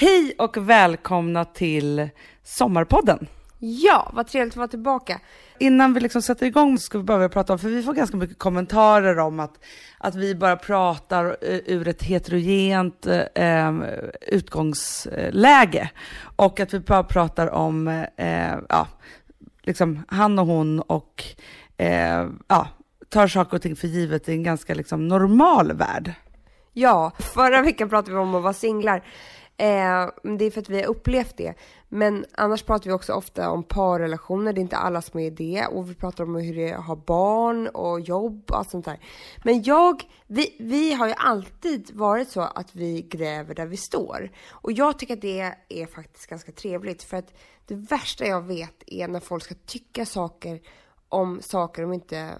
Hej och välkomna till Sommarpodden. Ja, vad trevligt att vara tillbaka. Innan vi liksom sätter igång ska vi börja prata om, för vi får ganska mycket kommentarer om att, att vi bara pratar eh, ur ett heterogent eh, utgångsläge. Och att vi bara pratar om eh, ja, liksom han och hon och eh, ja, tar saker och ting för givet i en ganska liksom, normal värld. Ja, förra veckan pratade vi om att vara singlar. Eh, det är för att vi har upplevt det. Men annars pratar vi också ofta om parrelationer. Det är inte alla som är det. Och vi pratar om hur det är att ha barn och jobb och allt sånt där. Men jag, vi, vi har ju alltid varit så att vi gräver där vi står. Och jag tycker att det är faktiskt ganska trevligt. För att det värsta jag vet är när folk ska tycka saker om saker de inte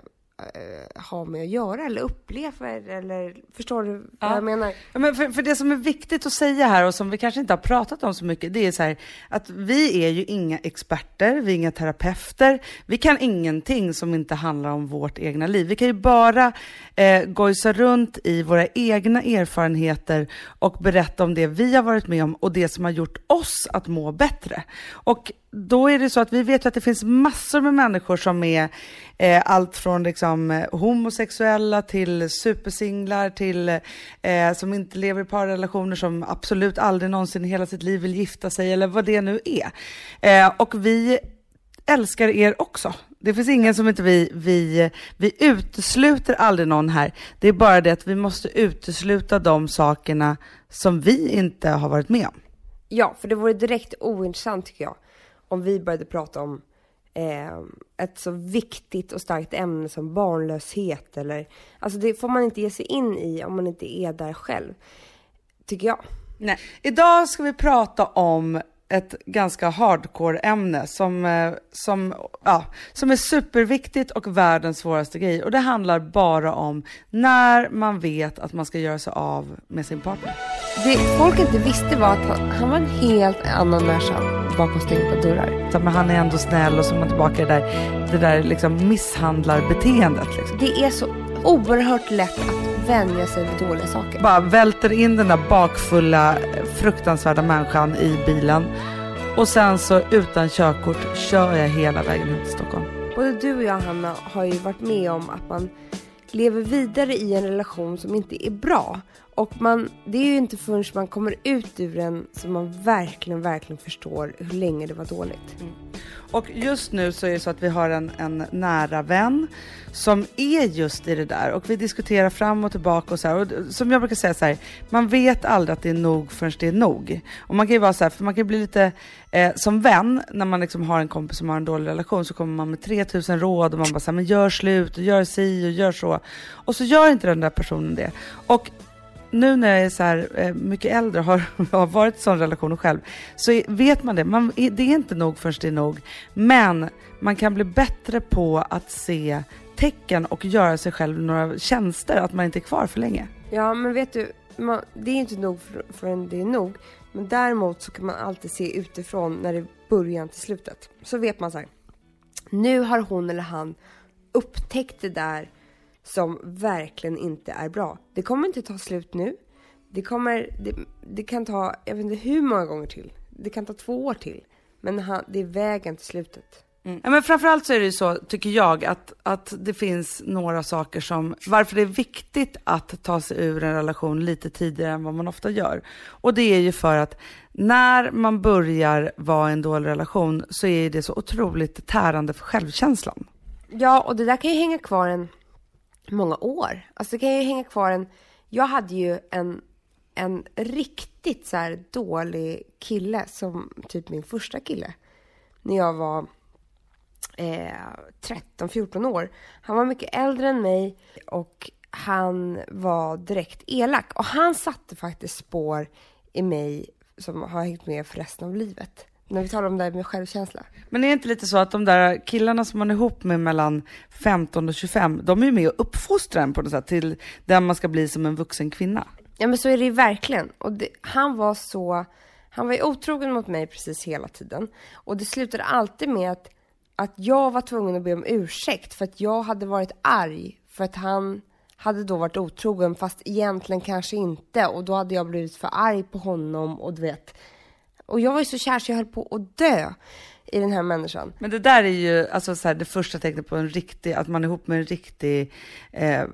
eh, har med att göra eller upplever eller förstår du Ja. vad jag menar? Ja, men för, för det som är viktigt att säga här och som vi kanske inte har pratat om så mycket, det är så här att vi är ju inga experter, vi är inga terapeuter, vi kan ingenting som inte handlar om vårt egna liv. Vi kan ju bara eh, gojsa runt i våra egna erfarenheter och berätta om det vi har varit med om och det som har gjort oss att må bättre. Och då är det så att vi vet ju att det finns massor med människor som är eh, allt från liksom, eh, homosexuella till supersinglar till eh, som inte lever i parrelationer som absolut aldrig någonsin i hela sitt liv vill gifta sig eller vad det nu är. Eh, och vi älskar er också. Det finns ingen som inte vi, vi, vi utesluter aldrig någon här. Det är bara det att vi måste utesluta de sakerna som vi inte har varit med om. Ja, för det vore direkt ointressant tycker jag om vi började prata om eh, ett så viktigt och starkt ämne som barnlöshet eller alltså det får man inte ge sig in i om man inte är där själv. Tycker jag. Nej. Idag ska vi prata om ett ganska hardcore ämne som, eh, som, ja, som är superviktigt och världens svåraste grej. Och det handlar bara om när man vet att man ska göra sig av med sin partner. Det folk inte visste var att han, han var en helt annan människa bakom stängda dörrar. Så, men han är ändå snäll och så är man tillbaka i det där, det där liksom misshandlarbeteendet. Liksom. Det är så oerhört lätt att vänja sig vid dåliga saker. Bara välter in den där bakfulla, fruktansvärda människan i bilen. Och sen så utan körkort kör jag hela vägen hem till Stockholm. Både du och jag Hanna har ju varit med om att man lever vidare i en relation som inte är bra. Och man, det är ju inte förrän man kommer ut ur den som man verkligen, verkligen förstår hur länge det var dåligt. Mm. Och just nu så är det så att vi har en, en nära vän som är just i det där och vi diskuterar fram och tillbaka och så här. Och som jag brukar säga så här, man vet aldrig att det är nog förrän det är nog. Och man kan ju vara så här, för man kan ju bli lite eh, som vän när man liksom har en kompis som har en dålig relation så kommer man med 3000 råd och man bara så här, men gör slut och gör si och gör så. Och så gör inte den där personen det. Och nu när jag är så här eh, mycket äldre och har, har varit i sån relation själv, så vet man det. Man, det är inte nog förrän det är nog. Men man kan bli bättre på att se tecken och göra sig själv några tjänster, att man inte är kvar för länge. Ja, men vet du, man, det är inte nog för, förrän det är nog. Men däremot så kan man alltid se utifrån när det är början till slutet. Så vet man så här. Nu har hon eller han upptäckt det där som verkligen inte är bra. Det kommer inte ta slut nu. Det kommer, det, det kan ta, jag vet inte hur många gånger till. Det kan ta två år till. Men han, det är vägen till slutet. Ja, men framförallt så är det ju så, tycker jag, att, att det finns några saker som, varför det är viktigt att ta sig ur en relation lite tidigare än vad man ofta gör. Och det är ju för att när man börjar vara i en dålig relation så är det så otroligt tärande för självkänslan. Ja, och det där kan ju hänga kvar en många år. Alltså det kan ju hänga kvar en... Jag hade ju en, en riktigt så här dålig kille som typ min första kille. När jag var eh, 13-14 år. Han var mycket äldre än mig och han var direkt elak. Och han satte faktiskt spår i mig som har hängt med för resten av livet. När vi talar om det här med självkänsla. Men är det inte lite så att de där killarna som man är ihop med mellan 15 och 25, de är ju med och uppfostrar en på något sätt till den man ska bli som en vuxen kvinna. Ja men så är det ju verkligen. Och det, han var så, han var ju otrogen mot mig precis hela tiden. Och det slutade alltid med att, att jag var tvungen att be om ursäkt för att jag hade varit arg för att han hade då varit otrogen fast egentligen kanske inte och då hade jag blivit för arg på honom och du vet. Och jag var ju så kär så jag höll på att dö i den här människan. Men det där är ju alltså så här, det första tecknet på en riktig, att man är ihop med en riktig, eh,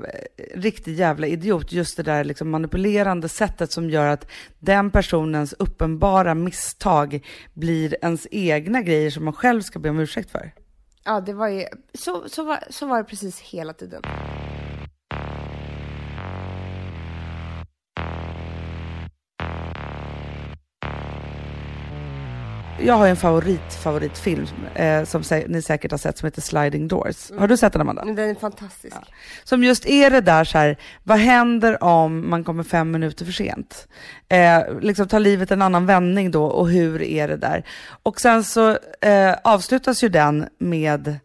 riktig jävla idiot. Just det där liksom manipulerande sättet som gör att den personens uppenbara misstag blir ens egna grejer som man själv ska be om ursäkt för. Ja, det var ju, så, så, var, så var det precis hela tiden. Jag har en favorit, favoritfilm eh, som sä ni säkert har sett som heter Sliding Doors. Har du sett den Amanda? Den är fantastisk. Ja. Som just är det där så här, vad händer om man kommer fem minuter för sent? Eh, liksom tar livet en annan vändning då och hur är det där? Och sen så eh, avslutas ju den med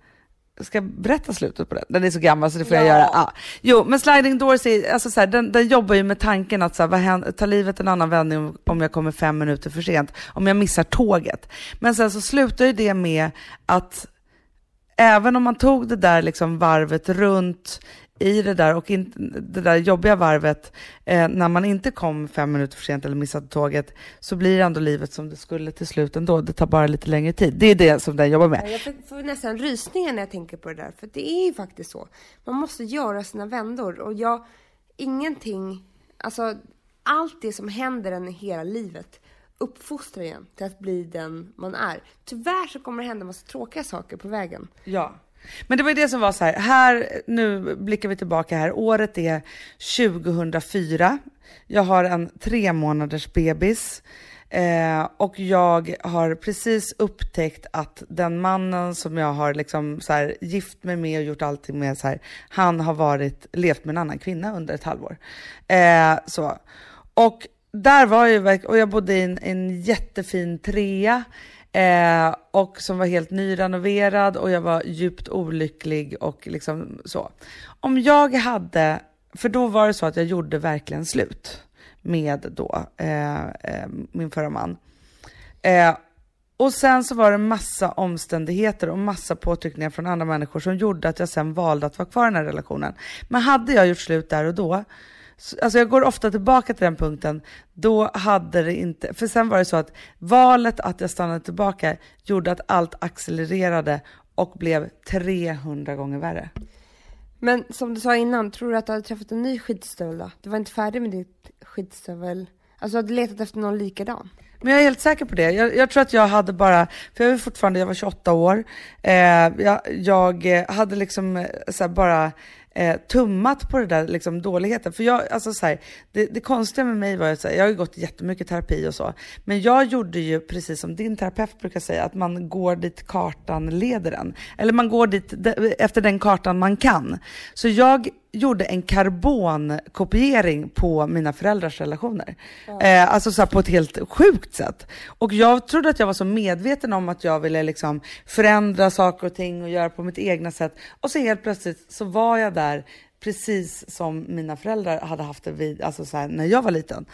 Ska jag berätta slutet på den? Den är så gammal så det får ja. jag göra. Ah. Jo, men Sliding Doors, är, alltså så här, den, den jobbar ju med tanken att så här, vad händer, tar livet en annan vändning om jag kommer fem minuter för sent, om jag missar tåget. Men sen så slutar ju det med att även om man tog det där liksom varvet runt i det där och in, det där jobbiga varvet, eh, när man inte kom fem minuter för sent eller missade tåget, så blir ändå livet som det skulle till slut ändå. Det tar bara lite längre tid. Det är det som den jobbar med. Jag får nästan rysningar när jag tänker på det där, för det är ju faktiskt så. Man måste göra sina vändor och jag, ingenting, alltså allt det som händer en hela livet uppfostrar en till att bli den man är. Tyvärr så kommer det hända massa tråkiga saker på vägen. Ja. Men det var ju det som var så här, här, nu blickar vi tillbaka här, året är 2004. Jag har en tre månaders bebis. Eh, och jag har precis upptäckt att den mannen som jag har liksom så här, gift mig med och gjort allting med, så här, han har varit, levt med en annan kvinna under ett halvår. Eh, så. Och där var jag, och jag bodde i en, en jättefin trea. Eh, och som var helt nyrenoverad och jag var djupt olycklig och liksom så. Om jag hade, för då var det så att jag gjorde verkligen slut med då eh, eh, min förra man. Eh, och sen så var det massa omständigheter och massa påtryckningar från andra människor som gjorde att jag sen valde att vara kvar i den här relationen. Men hade jag gjort slut där och då, Alltså jag går ofta tillbaka till den punkten. Då hade det inte, för sen var det så att valet att jag stannade tillbaka gjorde att allt accelererade och blev 300 gånger värre. Men som du sa innan, tror du att du hade träffat en ny skidstövel då? Du var inte färdig med ditt skidstövel? Alltså du hade letat efter någon likadan? Men jag är helt säker på det. Jag, jag, tror att jag hade bara, för jag var fortfarande, jag var 28 år. Eh, jag, jag hade liksom eh, så bara eh, tummat på det där liksom, dåligheten. För jag, alltså så här, det, det konstiga med mig var att jag har ju gått jättemycket terapi och så, men jag gjorde ju precis som din terapeut brukar säga, att man går dit kartan leder en. Eller man går dit efter den kartan man kan. Så jag gjorde en karbonkopiering på mina föräldrars relationer. Ja. Eh, alltså så på ett helt sjukt sätt. Och jag trodde att jag var så medveten om att jag ville liksom förändra saker och ting och göra på mitt egna sätt. Och så helt plötsligt så var jag där precis som mina föräldrar hade haft det vid, alltså så här, när jag var liten.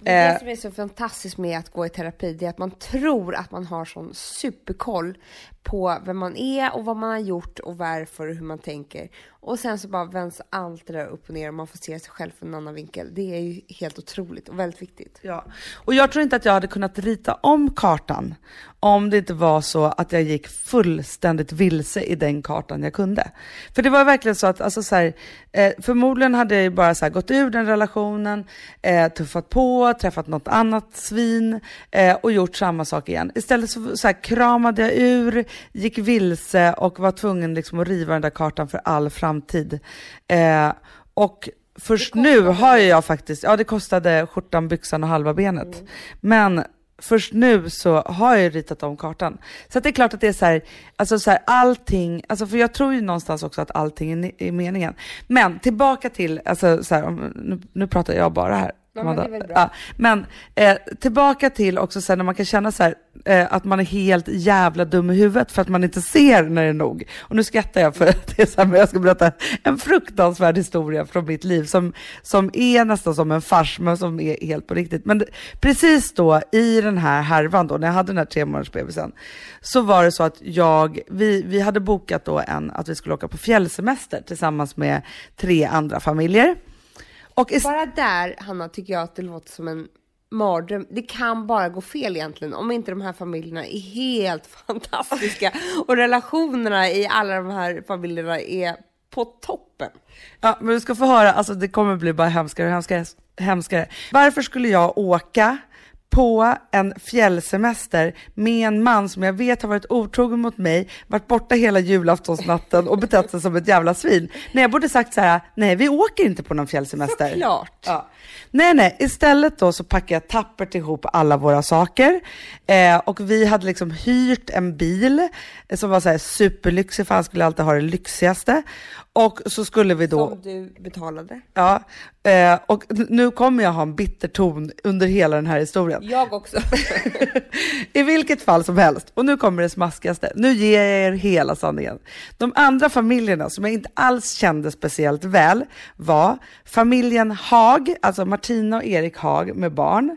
Det, är det eh, som är så fantastiskt med att gå i terapi, det är att man tror att man har sån superkoll på vem man är och vad man har gjort och varför och hur man tänker. Och sen så bara vänds allt det där upp och ner och man får se sig själv från en annan vinkel. Det är ju helt otroligt och väldigt viktigt. Ja, och jag tror inte att jag hade kunnat rita om kartan om det inte var så att jag gick fullständigt vilse i den kartan jag kunde. För det var verkligen så att, alltså så här, eh, förmodligen hade jag ju bara så här, gått ur den relationen, eh, tuffat på, träffat något annat svin eh, och gjort samma sak igen. Istället så, så här, kramade jag ur, gick vilse och var tvungen liksom att riva den där kartan för all framtid. Eh, och först nu har jag faktiskt, ja det kostade skjortan, byxan och halva benet. Mm. Men först nu så har jag ritat om kartan. Så det är klart att det är så här, alltså så här, allting, alltså för jag tror ju någonstans också att allting är, är meningen. Men tillbaka till, alltså så här, nu, nu pratar jag bara här. Ja, men, ja, men eh, tillbaka till också så här, när man kan känna så här, eh, att man är helt jävla dum i huvudet för att man inte ser när det är nog. Och nu skrattar jag för att det är så här, men jag ska berätta en fruktansvärd historia från mitt liv som, som är nästan som en fars, men som är helt på riktigt. Men precis då i den här härvan då, när jag hade den här tre månaders bebisen, så var det så att jag, vi, vi hade bokat då en, att vi skulle åka på fjällsemester tillsammans med tre andra familjer. Och bara där, Hanna, tycker jag att det låter som en mardröm. Det kan bara gå fel egentligen om inte de här familjerna är helt fantastiska och relationerna i alla de här familjerna är på toppen. Ja, men du ska få höra, alltså det kommer bli bara hemskare och hemskare, hemskare. Varför skulle jag åka på en fjällsemester med en man som jag vet har varit otrogen mot mig, varit borta hela julaftonsnatten och betett sig som ett jävla svin. Nej, jag borde sagt så här, nej vi åker inte på någon fjällsemester. Såklart. Ja. Nej, nej, istället då så packade jag tappert ihop alla våra saker eh, och vi hade liksom hyrt en bil som var så här superlyxig för han skulle alltid ha det lyxigaste. Och så skulle vi då... Som du betalade. Ja, eh, och nu kommer jag ha en bitter ton under hela den här historien. Jag också. I vilket fall som helst, och nu kommer det smaskigaste. Nu ger jag er hela sanningen. De andra familjerna som jag inte alls kände speciellt väl var familjen Hag, alltså Martina och Erik Hag med barn.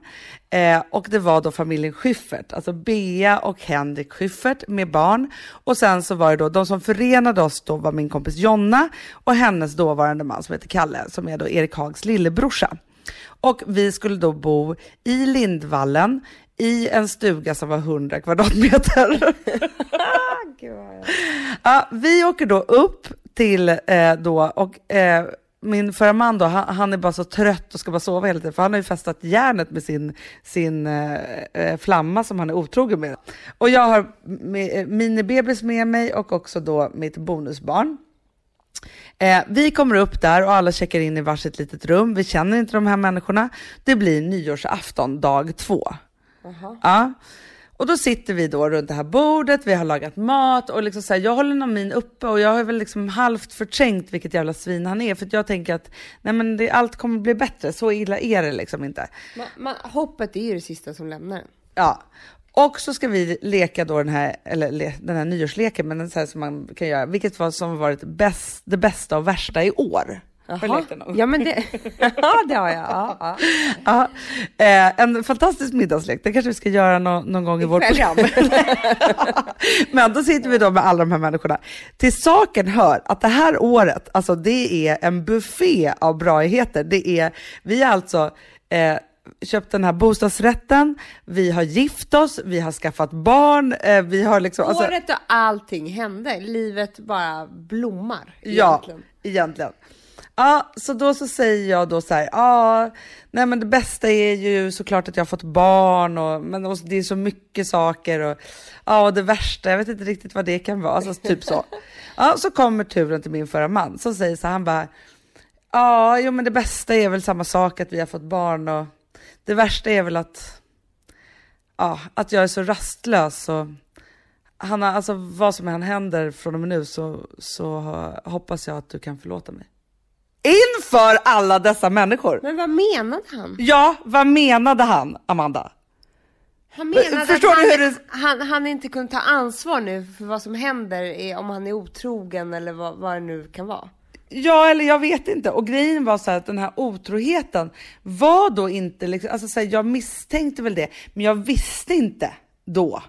Eh, och det var då familjen Schyffert, alltså Bea och Henrik Schyffert med barn. Och sen så var det då, de som förenade oss då var min kompis Jonna och hennes dåvarande man som heter Kalle, som är då Erik Hags lillebrorsa. Och vi skulle då bo i Lindvallen i en stuga som var 100 kvadratmeter. ja, vi åker då upp till eh, då och eh, min förra man då, han, han, är bara så trött och ska bara sova hela tiden, för han har ju fästat järnet med sin, sin eh, eh flamma som han är otrogen med. Och jag har med, eh, minibebis med mig och också då mitt bonusbarn. Eh, vi kommer upp där och alla checkar in i varsitt litet rum. Vi känner inte de här människorna. Det blir nyårsafton, dag två. -huh. Ja. Och då sitter vi då runt det här bordet, vi har lagat mat och liksom så här, jag håller Namin uppe och jag har väl liksom halvt förträngt vilket jävla svin han är för att jag tänker att nej men det, allt kommer bli bättre, så illa är det liksom inte. Man, man, hoppet är ju det sista som lämnar Ja, och så ska vi leka då den här, eller le, den här nyårsleken, men den så här som man kan göra, vilket var som varit bäst, det bästa och värsta i år. Jaha. Ja, men det, ja, det har jag. Ja, ja. ja eh, en fantastisk middagslek, det kanske vi ska göra no någon gång i, I vårt program. men då sitter vi då med alla de här människorna. Till saken hör att det här året, alltså det är en buffé av braigheter. Det är, vi är alltså eh, köpt den här bostadsrätten, vi har gift oss, vi har skaffat barn, eh, vi har liksom... Alltså, Året och allting hände, livet bara blommar. Egentligen. Ja, egentligen. Ja, så då så säger jag då så här, ja, nej men det bästa är ju såklart att jag har fått barn och, men och det är så mycket saker och ja, och det värsta, jag vet inte riktigt vad det kan vara, alltså typ så. Ja, så kommer turen till min förra man som säger så här, han bara, ja, jo men det bästa är väl samma sak att vi har fått barn och det värsta är väl att, ja, att jag är så rastlös och han har, alltså vad som än händer från och med nu så, så hoppas jag att du kan förlåta mig. Inför alla dessa människor. Men vad menade han? Ja, vad menade han, Amanda? Han menade Förstår att han, hur det... han, han inte kunde ta ansvar nu för vad som händer är, om han är otrogen eller vad, vad det nu kan vara. Ja, eller jag vet inte. Och grejen var så här att den här otroheten var då inte liksom, alltså så här, jag misstänkte väl det, men jag visste inte då.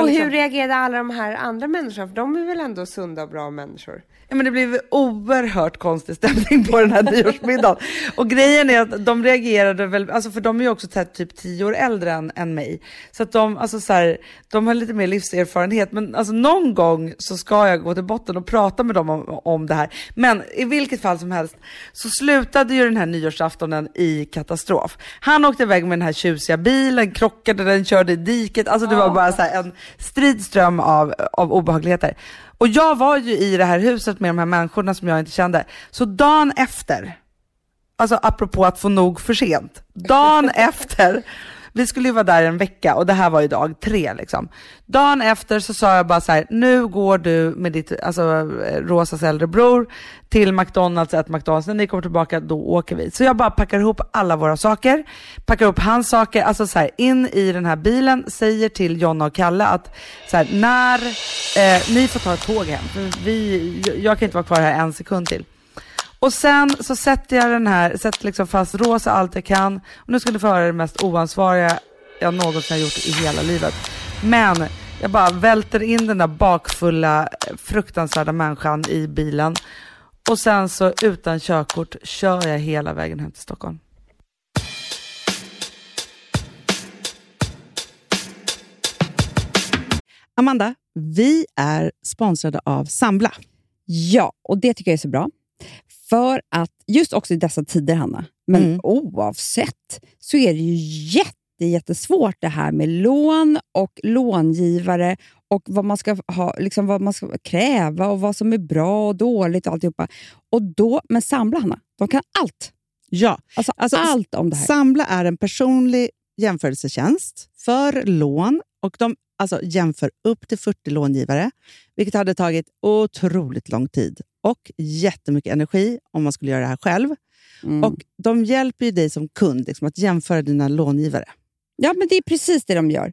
och liksom... hur reagerade alla de här andra människorna? För de är väl ändå sunda och bra människor? Ja, men det blev oerhört konstig stämning på den här nyårsmiddagen. Och grejen är att de reagerade väl, alltså för de är ju också typ tio år äldre än, än mig. Så att de, alltså så här, de har lite mer livserfarenhet. Men alltså någon gång så ska jag gå till botten och prata med dem om, om det här. Men i vilket fall som helst så slutade ju den här nyårsaftonen i katastrof. Han åkte iväg med den här tjusiga bilen, krockade, den körde i diket. Alltså det var bara så en stridström av, av obehagligheter. Och jag var ju i det här huset med de här människorna som jag inte kände. Så dagen efter, alltså apropå att få nog för sent, dagen efter vi skulle ju vara där en vecka och det här var ju dag tre liksom. Dagen efter så sa jag bara så här, nu går du med ditt, alltså eh, Rosas äldre bror till McDonalds, ett McDonalds, när ni kommer tillbaka då åker vi. Så jag bara packar ihop alla våra saker, packar ihop hans saker, alltså så här, in i den här bilen, säger till Jonna och Kalle att så här, när, eh, ni får ta ett tåg hem, för vi, jag kan inte vara kvar här en sekund till. Och sen så sätter jag den här, sätter liksom fast rosa allt jag kan. Och nu ska ni få höra det mest oansvariga jag någonsin har gjort i hela livet. Men jag bara välter in den där bakfulla, fruktansvärda människan i bilen. Och sen så utan körkort kör jag hela vägen hem till Stockholm. Amanda, vi är sponsrade av Sambla. Ja, och det tycker jag är så bra. För att just också i dessa tider, Hanna, men Mm. oavsett, så är det ju jätte, jättesvårt det här med lån och långivare och vad man ska ha, liksom vad man ska kräva och vad som är bra och dåligt och alltihopa. Och då, men Sambla, Hanna, de kan allt. Ja, Alltså, Alltså, allt om det här. Sambla är en personlig jämförelsetjänst för lån och de alltså, jämför upp till 40 långivare, vilket hade tagit otroligt lång tid och jättemycket energi om man skulle göra det här själv. Mm. Och De hjälper ju dig som kund liksom, att jämföra dina långivare. Ja, men det är precis det de gör.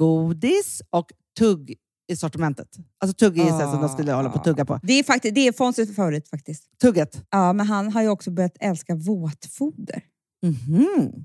godis och tugg i sortimentet. Alltså tugg är så här som de skulle hålla på att tugga på. Det är, faktiskt, det är Fonzies favorit faktiskt. Tugget. Ja, men han har ju också börjat älska våtfoder. Mhm.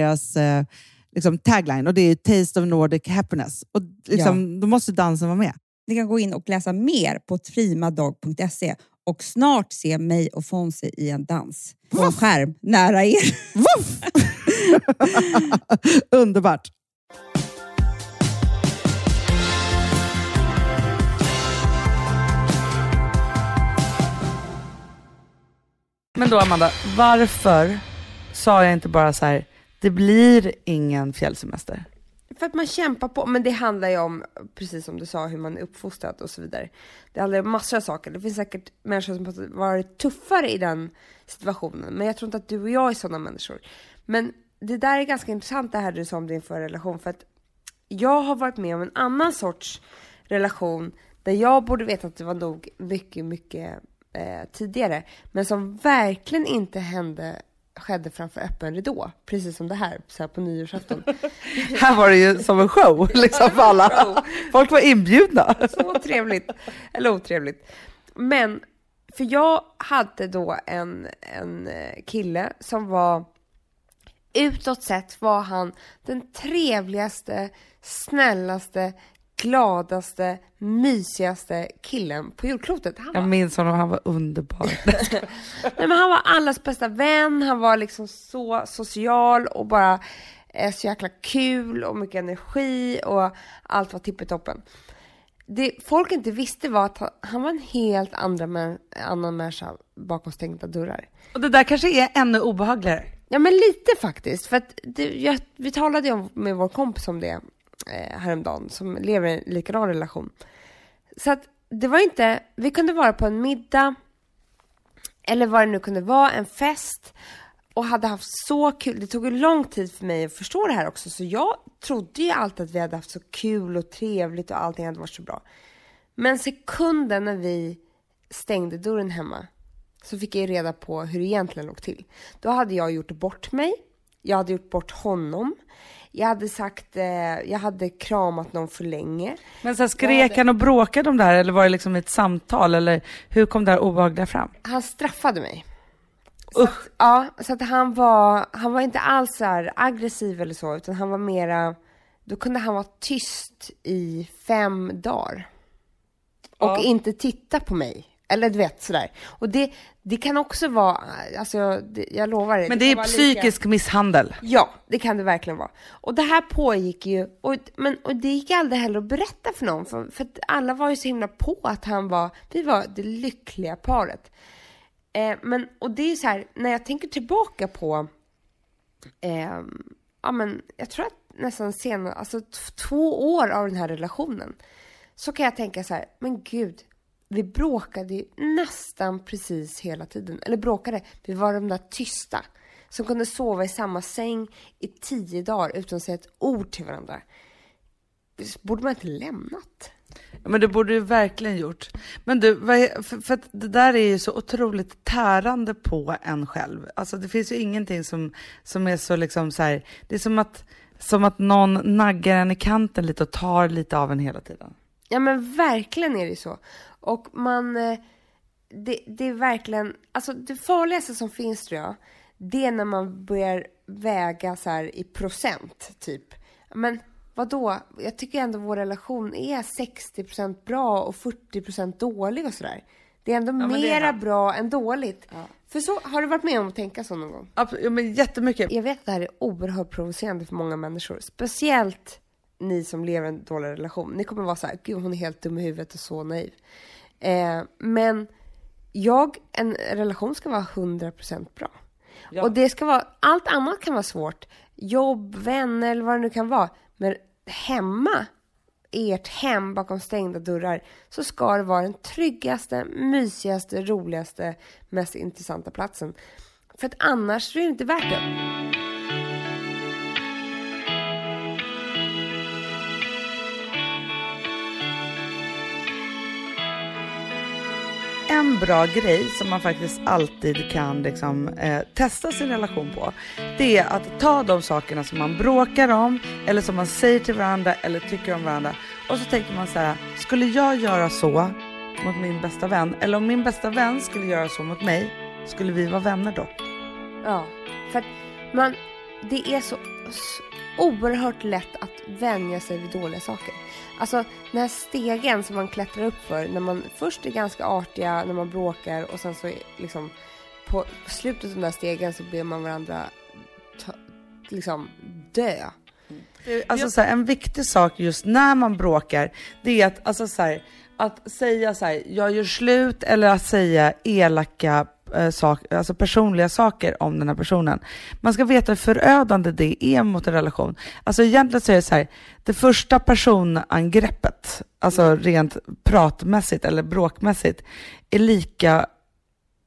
deras eh, liksom tagline och det är Taste of Nordic Happiness. Och liksom, Då måste dansen vara med. Ni kan gå in och läsa mer på primadog.se och snart se mig och Fonzie i en dans på en skärm nära er. Underbart! Men då Amanda, varför sa jag inte bara så här, det blir ingen fjällsemester? För att man kämpar på, men det handlar ju om, precis som du sa, hur man är uppfostrad och så vidare. Det handlar om massor av saker. Det finns säkert människor som har varit tuffare i den situationen, men jag tror inte att du och jag är sådana människor. Men det där är ganska intressant det här du sa om din förra relation, för att jag har varit med om en annan sorts relation där jag borde veta att det var nog mycket, mycket eh, tidigare. Men som verkligen inte hände, skedde framför öppen ridå. Precis som det här, så här på nyårsafton. Här var det ju som en show liksom för alla. Folk var inbjudna. Så trevligt. Eller otrevligt. Men, för jag hade då en, en eh, kille som var utåt sett var han den trevligaste, snällaste, gladaste, mysigaste killen på jordklotet. Han Jag var, minns honom, han var underbar. nej, men han var allas bästa vän, han var liksom så social och bara eh, så jäkla kul och mycket energi och allt var tippetoppen. Det folk inte visste var att han, han var en helt andra mä- annan människa bakom stängda dörrar. Och det där kanske är ännu obehagligare. Ja men lite faktiskt. För att det, jag, vi talade ju om, med vår kompis om det eh, häromdagen som lever i en likadan relation. Så att det var inte, vi kunde vara på en middag eller vad det nu kunde vara, en fest och hade haft så kul. Det tog ju lång tid för mig att förstå det här också så jag trodde ju alltid att vi hade haft så kul och trevligt och allting hade varit så bra. Men sekunden när vi stängde dörren hemma så fick jag ju reda på hur det egentligen låg till. Då hade jag gjort bort mig. Jag hade gjort bort honom. Jag hade sagt, eh, jag hade kramat någon för länge. Men så här, skrek han och bråkade om det här eller var det liksom ett samtal eller hur kom det här obehagliga fram? Han straffade mig. Så att, ja, så att han var, han var inte alls så aggressiv eller så, utan han var mera, då kunde han vara tyst i fem dagar. Och Ja. inte titta på mig. Eller du vet sådär. Och det, det kan också vara, alltså det, jag lovar det. Men det kan är psykisk misshandel. Ja, det kan det verkligen vara. Och det här pågick ju, och, men, och det gick aldrig heller att berätta för någon, för, för alla var ju så himla på att han var, vi var det lyckliga paret. Eh, men, och det är så här, när jag tänker tillbaka på, eh, ja men jag tror att nästan senare, alltså två år av den här relationen, så kan jag tänka så här, men gud, vi bråkade ju nästan precis hela tiden. Eller bråkade, vi var de där tysta. Som kunde sova i samma säng i tio dagar utan att säga ett ord till varandra. Borde man inte lämnat. Ja, Men det borde du verkligen gjort. Men du, för att det där är ju så otroligt tärande på en själv. Alltså det finns ju ingenting som, som är så liksom så här, det är som att, som att någon naggar en i kanten lite och tar lite av en hela tiden. Ja men verkligen är det så. Och man, eh, det, det är verkligen, alltså det farligaste som finns tror jag, det är när man börjar väga så här i procent typ. Men vad då? Jag tycker ändå vår relation är 60% bra och 40% dålig och sådär. Det är ändå är mera det. bra än dåligt. För så, har du varit med om att tänka så någon gång? Abs- Ja, men jättemycket. Jag vet att det här är oerhört provocerande för många människor. Speciellt ni som lever i en dålig relation. Ni kommer vara så här, gud hon är helt dum i huvudet och så naiv. Eh, men jag, en relation ska vara 100% bra. Ja. Och det ska vara, allt annat kan vara svårt. Jobb, vänner eller vad det nu kan vara. Men hemma, ert hem bakom stängda dörrar, så ska det vara den tryggaste, mysigaste, roligaste, mest intressanta platsen. För att annars är det inte värt det. Bra grej som man faktiskt alltid kan liksom, eh, testa sin relation på, det är att ta de sakerna som man bråkar om, eller som man säger till varandra, eller tycker om varandra. Och så tänker man så här, skulle jag göra så mot min bästa vän, eller om min bästa vän skulle göra så mot mig, skulle vi vara vänner då? Ja, för att man, det är så, så oerhört lätt att vänja sig vid dåliga saker. Alltså den här stegen som man klättrar upp för när man först är ganska artiga när man bråkar och sen så är liksom på slutet av den här stegen så ber man varandra ta, liksom dö. Alltså så här, en viktig sak just när man bråkar, det är att, alltså så här, att säga så här, jag gör slut eller att säga elaka eh, sak, alltså personliga saker om den här personen. Man ska veta hur förödande det är mot en relation. Alltså egentligen så är det så här, det första personangreppet, alltså rent pratmässigt eller bråkmässigt, är lika,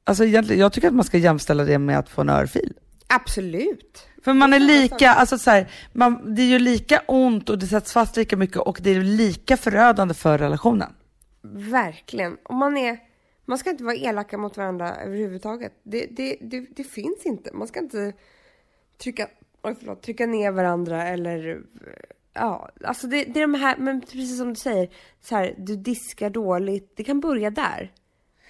alltså egentligen, jag tycker att man ska jämställa det med att få en örfil. Absolut. För man är lika, alltså så här, man, det är ju lika ont och det sätts fast lika mycket och det är lika förödande för relationen. Verkligen. Och man är... Man ska inte vara elaka mot varandra överhuvudtaget. Det, det, det, det finns inte. Man ska inte trycka, oj, förlåt, trycka ner varandra eller... Ja, alltså det, det är de här, men precis som du säger, så här, du diskar dåligt. Det kan börja där.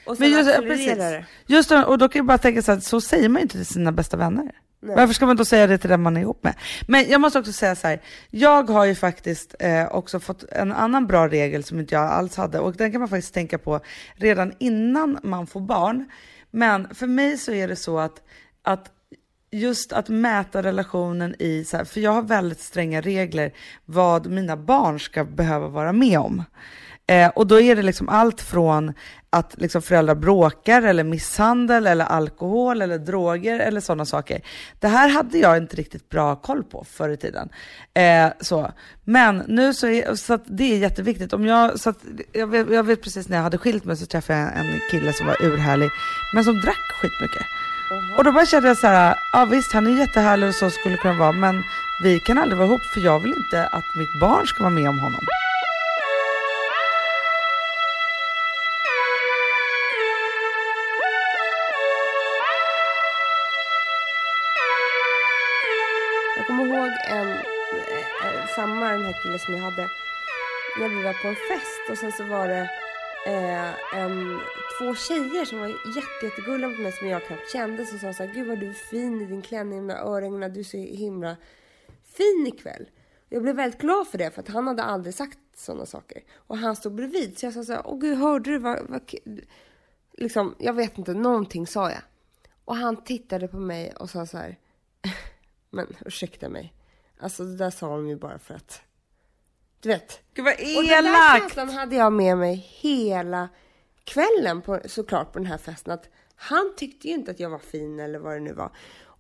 Och sen Men just, accelererar det. Just och då kan jag bara tänka så här, så säger man ju inte till sina bästa vänner. Varför ska man då säga det till den man är ihop med? Men jag måste också säga så här, jag har ju faktiskt eh, också fått en annan bra regel som inte jag alls hade och den kan man faktiskt tänka på redan innan man får barn. Men för mig så är det så att, att just att mäta relationen i, så här, för jag har väldigt stränga regler vad mina barn ska behöva vara med om. Eh, och då är det liksom allt från att liksom föräldrar bråkar eller misshandel eller alkohol eller droger eller sådana saker. Det här hade jag inte riktigt bra koll på förr i tiden. Eh, så. Men nu så är så det är jätteviktigt. Om jag, så jag, vet, jag vet precis när jag hade skilt mig så träffade jag en kille som var urhärlig men som drack skitmycket. Och då bara kände jag så här, ja visst han är jättehärlig och så skulle det kunna vara men vi kan aldrig vara ihop för jag vill inte att mitt barn ska vara med om honom. Samma den här killen som jag hade, när vi var på en fest och sen så var det eh, en, två tjejer som var jätte, jättegulliga mot mig som jag knappt kände som sa så här, gud vad du är fin i din klänning, med örhängena, du är så himla fin ikväll. Jag blev väldigt glad för det för att han hade aldrig sagt sådana saker. Och han stod bredvid så jag sa så här, åh gud hörde du vad, vad liksom, jag vet inte, någonting sa jag. Och han tittade på mig och sa så här, men ursäkta mig. Alltså det där sa de ju bara för att, du vet. Gud vad Och den där elakt! känslan hade jag med mig hela kvällen på, såklart på den här festen. Att han tyckte ju inte att jag var fin eller vad det nu var.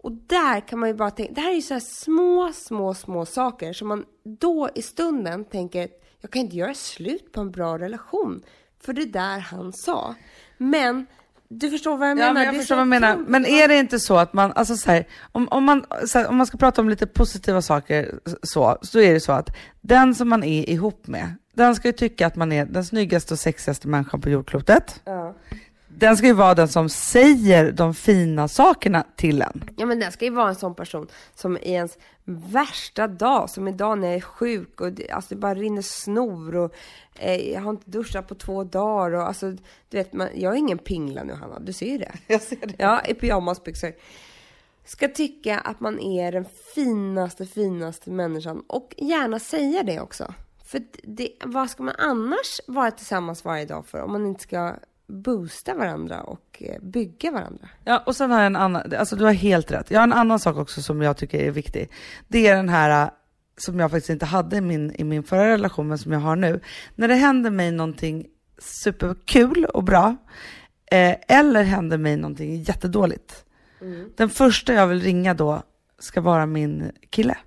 Och där kan man ju bara tänka, det här är ju så här små, små, små saker som man då i stunden tänker, jag kan inte göra slut på en bra relation. För det där han sa. Men du förstår vad jag menar? Ja, men jag Det förstår vad du menar. Men är det inte så att man, alltså så här, om, om, man, här, om man ska prata om lite positiva saker så, så är det så att den som man är ihop med, den ska ju tycka att man är den snyggaste och sexigaste människan på jordklotet. Ja. Den ska ju vara den som säger de fina sakerna till en. Ja men den ska ju vara en sån person som i ens värsta dag, som idag när jag är sjuk och det, alltså det bara rinner snor och eh, jag har inte duschat på två dagar och alltså du vet, man, jag är ingen pingla nu Hanna, du ser ju det. Jag ser det. Ja, i pyjamasbyxor. Ska tycka att man är den finaste, finaste människan och gärna säga det också. För det, vad ska man annars vara tillsammans varje dag för om man inte ska boosta varandra och eh, bygga varandra? Ja, och sen har jag en annan, alltså du har helt rätt. Jag har en annan sak också som jag tycker är viktig. Det är den här äh, som jag faktiskt inte hade i min, i min förra relation, men som jag har nu. När det händer mig någonting superkul och bra, eh, eller händer mig någonting jättedåligt. Den första jag vill ringa då ska vara min kille.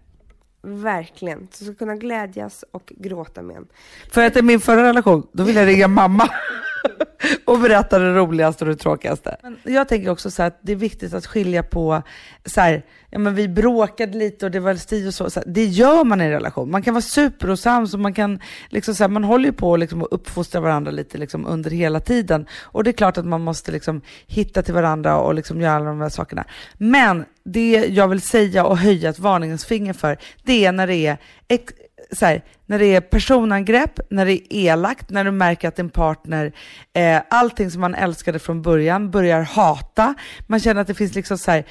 Verkligen. Så ska kunna glädjas och gråta med en. För att i min förra relation, då ville jag ringa mamma och berätta det roligaste och det tråkigaste. Men jag tänker också så här att det är viktigt att skilja på, så här, ja men vi bråkade lite och det var sti och så, så här, det gör man i en relation. Man kan vara superosams och man kan, liksom så här, man håller ju på liksom att uppfostra varandra lite liksom under hela tiden. Och det är klart att man måste liksom hitta till varandra och liksom göra alla de här sakerna. Men det jag vill säga och höja ett varningens finger för, det är när det är ex- så här, när det är personangrepp, när det är elakt, när du märker att din partner, eh, allting som man älskade från början börjar hata. Man känner att det finns liksom så här,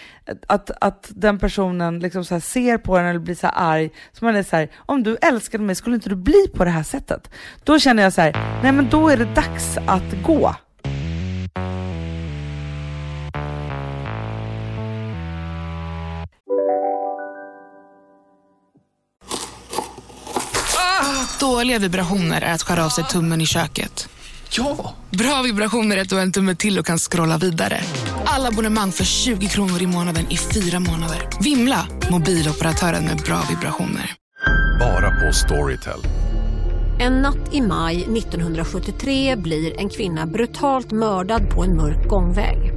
att, att den personen liksom så här ser på en eller blir så här arg. Så man är så här, om du älskade mig skulle inte du bli på det här sättet? Då känner jag så här, nej men då är det dags att gå. Dåliga vibrationer är att skära av sig tummen i köket. Ja! Bra vibrationer är att du har en tumme till och kan scrolla vidare. Alla abonnemang för 20 kronor i månaden i fyra månader. Vimla! Mobiloperatören med bra vibrationer. Bara på Storytel. En natt i maj 1973 blir en kvinna brutalt mördad på en mörk gångväg.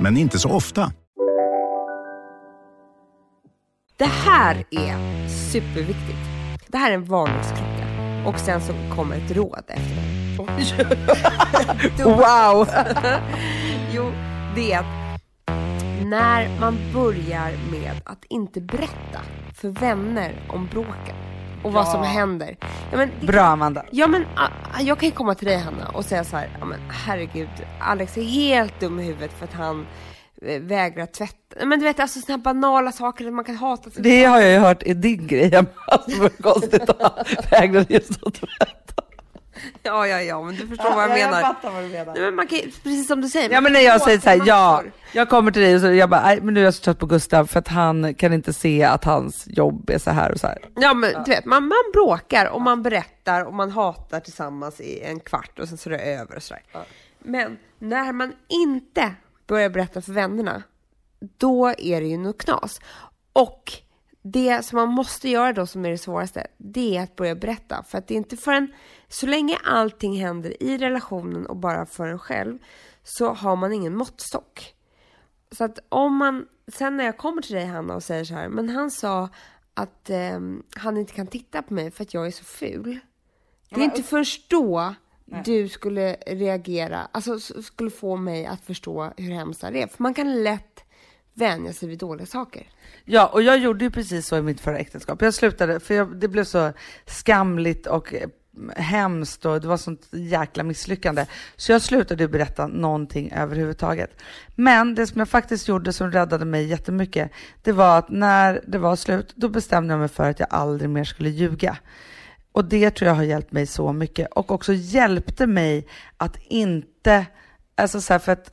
men inte så ofta. Det här är superviktigt. Det här är en varningsklocka. Och sen så kommer ett råd efter det. Wow! jo, det är att när man börjar med att inte berätta för vänner om bråken och vad som händer. Ja, men det Bra Amanda. Ja men ah, jag kan ju komma till dig Hanna och säga så här, ja men herregud, Alex är helt dum i huvudet för att han eh, vägrar tvätta. Men du vet alltså sådana här banala saker som man kan hata sig Det har jag ju hört är din grej hemma. Alltså, vad konstigt att han vägrade just att tvätta. Ja, ja, ja, men du förstår vad jag menar. fattar vad du menar. Nej, men man kan, precis som du säger. Ja men när jag säger så här, ja, jag kommer till dig och så jag bara, nej men nu är jag så trött på Gustav för att han kan inte se att hans jobb är så här och så här. Ja men du vet, man, man bråkar och man berättar och man hatar tillsammans i en kvart och sen så är det över och sådär. Men när man inte börjar berätta för vännerna, då är det ju något knas. Och det som man måste göra då som är det svåraste, det är att börja berätta. För att det är inte förrän, så länge allting händer i relationen och bara för en själv, så har man ingen måttstock. Så att om man, sen när jag kommer till dig Hanna och säger så här, men han sa att ehm, han inte kan titta på mig för att jag är så ful. Det är inte först då du skulle reagera, alltså skulle få mig att förstå hur hemskt det är. För man kan lätt vänja sig vid dåliga saker. Ja, och jag gjorde ju precis så i mitt förra äktenskap. Jag slutade, för jag, det blev så skamligt och eh, hemskt och det var sånt jäkla misslyckande. Så jag slutade berätta någonting överhuvudtaget. Men det som jag faktiskt gjorde som räddade mig jättemycket, det var att när det var slut, då bestämde jag mig för att jag aldrig mer skulle ljuga. Och det tror jag har hjälpt mig så mycket och också hjälpte mig att inte Alltså så här för att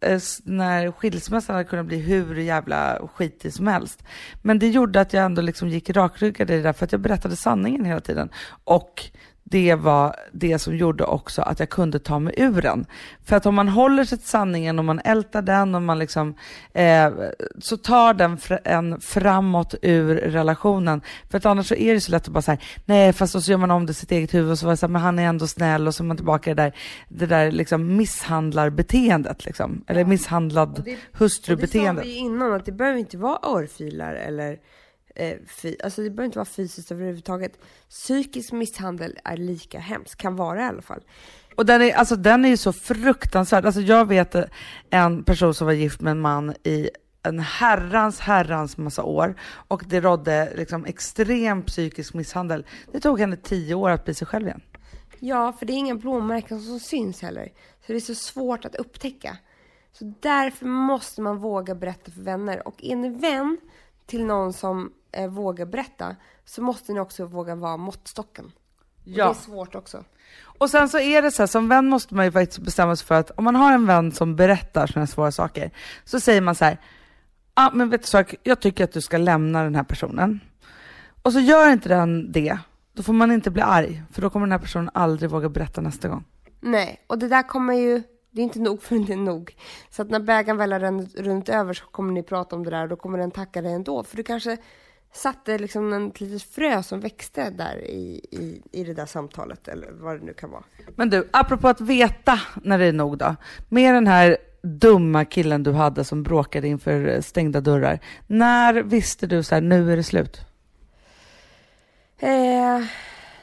eh, eh, när skilsmässan hade kunnat bli hur jävla skitig som helst. Men det gjorde att jag ändå liksom gick rakryggad i det där för att jag berättade sanningen hela tiden. Och det var det som gjorde också att jag kunde ta mig ur den. För att om man håller sig till sanningen och man ältar den och man liksom, eh, så tar den fr- en framåt ur relationen. För att annars så är det så lätt att bara säga nej fast och så gör man om det sitt eget huvud och så var det så här, men han är ändå snäll och så är man tillbaka i det där, det där liksom misshandlarbeteendet liksom. Eller misshandlad Och det sa hustrubeteendet. vi ju innan att det behöver inte vara örfilar eller eh, alltså det behöver inte vara fysiskt överhuvudtaget. Psykisk misshandel är lika hemskt, kan vara i alla fall. Och den är, alltså, den är ju så fruktansvärd. Alltså, jag vet en person som var gift med en man i en herrans herrans massa år och det rådde liksom extrem psykisk misshandel. Det tog henne tio år att bli sig själv igen. Ja, för det är inga blåmärken som syns heller. Så det är så svårt att upptäcka. Så därför måste man våga berätta för vänner. Och är ni vän till någon som eh, vågar berätta så måste ni också våga vara måttstocken. Och Ja. Det är svårt också. Och sen så är det så här, som vän måste man ju faktiskt bestämma sig för att om man har en vän som berättar sådana svåra saker, så säger man så här, ja ah, men vet du sak, jag tycker att du ska lämna den här personen. Och så gör inte den det, då får man inte bli arg, för då kommer den här personen aldrig våga berätta nästa gång. Nej, och det där kommer ju... Det är inte nog förrän det är nog. Så att när bägaren väl har runt över så kommer ni prata om det där och då kommer den tacka dig ändå. För du kanske satte liksom en litet frö som växte där i, i, i det där samtalet eller vad det nu kan vara. Men du, apropå att veta när det är nog då. Med den här dumma killen du hade som bråkade inför stängda dörrar. När visste du så här, nu är det slut? Eh,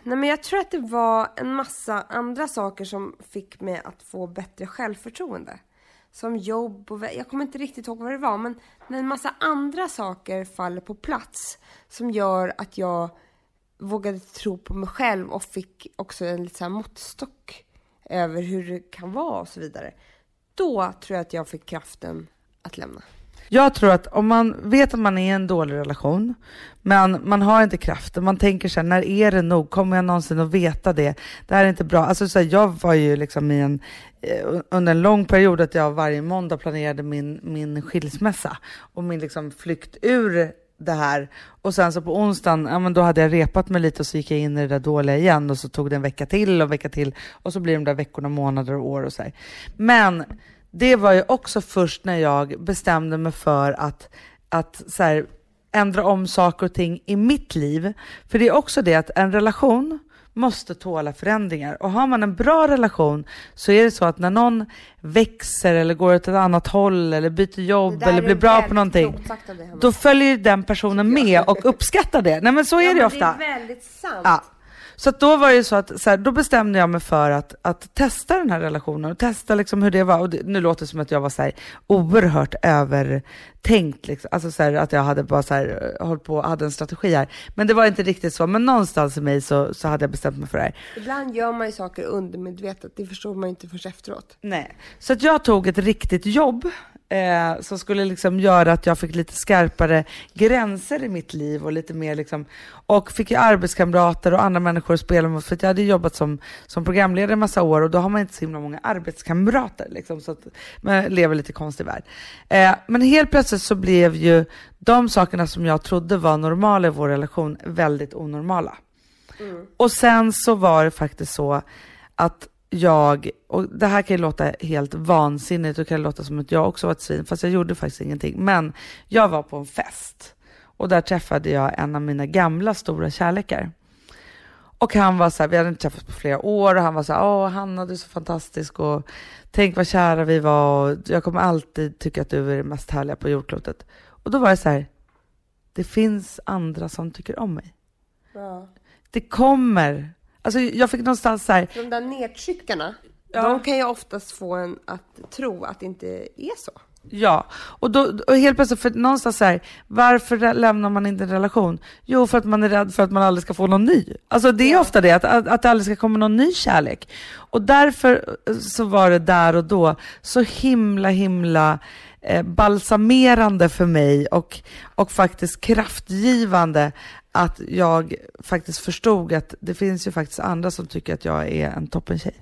nej men jag tror att det var en massa andra saker som fick mig att få bättre självförtroende. Som jobb och jag kommer inte riktigt ihåg vad det var men när en massa andra saker faller på plats som gör att jag vågade tro på mig själv och fick också en lite så här måttstock över hur det kan vara och så vidare. Då tror jag att jag fick kraften att lämna. Jag tror att om man vet att man är i en dålig relation, men man har inte kraften, man tänker så här, när är det nog? Kommer jag någonsin att veta det? Det här är inte bra. Alltså så här, jag var ju liksom i en, eh, under en lång period att jag varje måndag planerade min, min skilsmässa och min liksom flykt ur det här. Och sen så på onsdagen, ja men då hade jag repat mig lite och så gick jag in i det där dåliga igen och så tog det en vecka till och vecka till och så blir de där veckorna, månader och år och så här. Men det var ju också först när jag bestämde mig för att, att så här, ändra om saker och ting i mitt liv. För det är också det att en relation måste tåla förändringar. Och har man en bra relation så är det så att när någon växer eller går åt ett annat håll eller byter jobb eller blir bra på någonting, då följer den personen med och uppskattar det. Nej men så är ja, det ofta. Det är väldigt sant. Ja. Så då var det så att så här, då bestämde jag mig för att, att testa den här relationen och testa liksom hur det var. Och det, nu låter det som att jag var så här, oerhört övertänkt, liksom. alltså så här, att jag hade bara så här, hållit på hade en strategi här. Men det var inte riktigt så, men någonstans i mig så, så hade jag bestämt mig för det här. Ibland gör man ju saker undermedvetet, det förstår man ju inte först efteråt. Nej, så att jag tog ett riktigt jobb eh, som skulle liksom göra att jag fick lite skarpare gränser i mitt liv och lite mer liksom, och fick ju arbetskamrater och andra människor att spela med, för att jag hade jobbat som, som programledare en massa år och då har man inte så himla många arbetskamrater liksom, så att man lever lite konstig värld. Eh, men helt plötsligt så blev ju de sakerna som jag trodde var normala i vår relation väldigt onormala. Mm. Och sen så var det faktiskt så att jag, och det här kan ju låta helt vansinnigt och kan låta som att jag också var ett svin, fast jag gjorde faktiskt ingenting. Men jag var på en fest och där träffade jag en av mina gamla stora kärlekar. Och han var så här, vi hade inte träffats på flera år och han var så här, åh Hanna du är så fantastisk och tänk vad kära vi var och jag kommer alltid tycka att du är det mest härliga på jordklotet. Och då var det så här, det finns andra som tycker om mig. Ja. Det kommer Alltså jag fick någonstans så här... De där nedtryckarna, ja. de kan ju oftast få en att tro att det inte är så. Ja, och, då, och helt plötsligt, för någonstans så här, varför lämnar man inte en relation? Jo, för att man är rädd för att man aldrig ska få någon ny. Alltså det är ofta det, att, att, att det aldrig ska komma någon ny kärlek. Och därför så var det där och då så himla, himla eh, balsamerande för mig och, och faktiskt kraftgivande att jag faktiskt förstod att det finns ju faktiskt andra som tycker att jag är en toppentjej.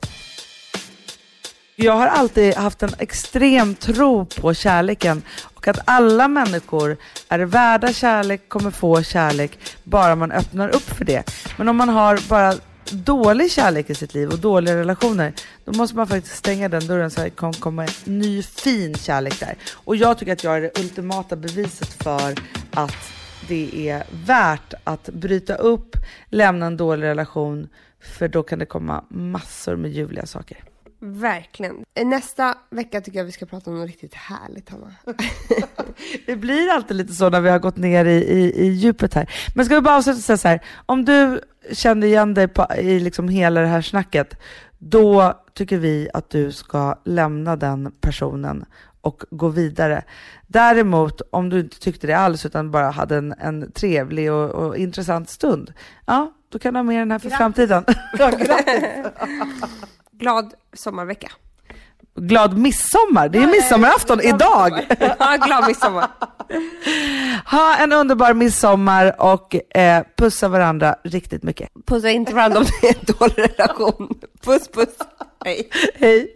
Jag har alltid haft en extrem tro på kärleken och att alla människor är värda kärlek, kommer få kärlek, bara man öppnar upp för det. Men om man har bara dålig kärlek i sitt liv och dåliga relationer, då måste man faktiskt stänga den dörren så att det kan komma ny fin kärlek där. Och jag tycker att jag är det ultimata beviset för att det är värt att bryta upp, lämna en dålig relation, för då kan det komma massor med ljuvliga saker. Verkligen. Nästa vecka tycker jag vi ska prata om något riktigt härligt, Hanna. det blir alltid lite så när vi har gått ner i, i, i djupet här. Men ska vi bara avsluta och säga så här, om du kände igen dig på, i liksom hela det här snacket, då tycker vi att du ska lämna den personen och gå vidare. Däremot, om du inte tyckte det alls utan bara hade en, en trevlig och, och intressant stund, ja, då kan du ha med den här för grattis. framtiden. Glad sommarvecka. Glad midsommar! Det är midsommarafton idag! Ja, glad midsommar! Ha en underbar midsommar och eh, pussa varandra riktigt mycket. Pussa inte varandra om det är en dålig relation. Puss puss! Hej! Hej!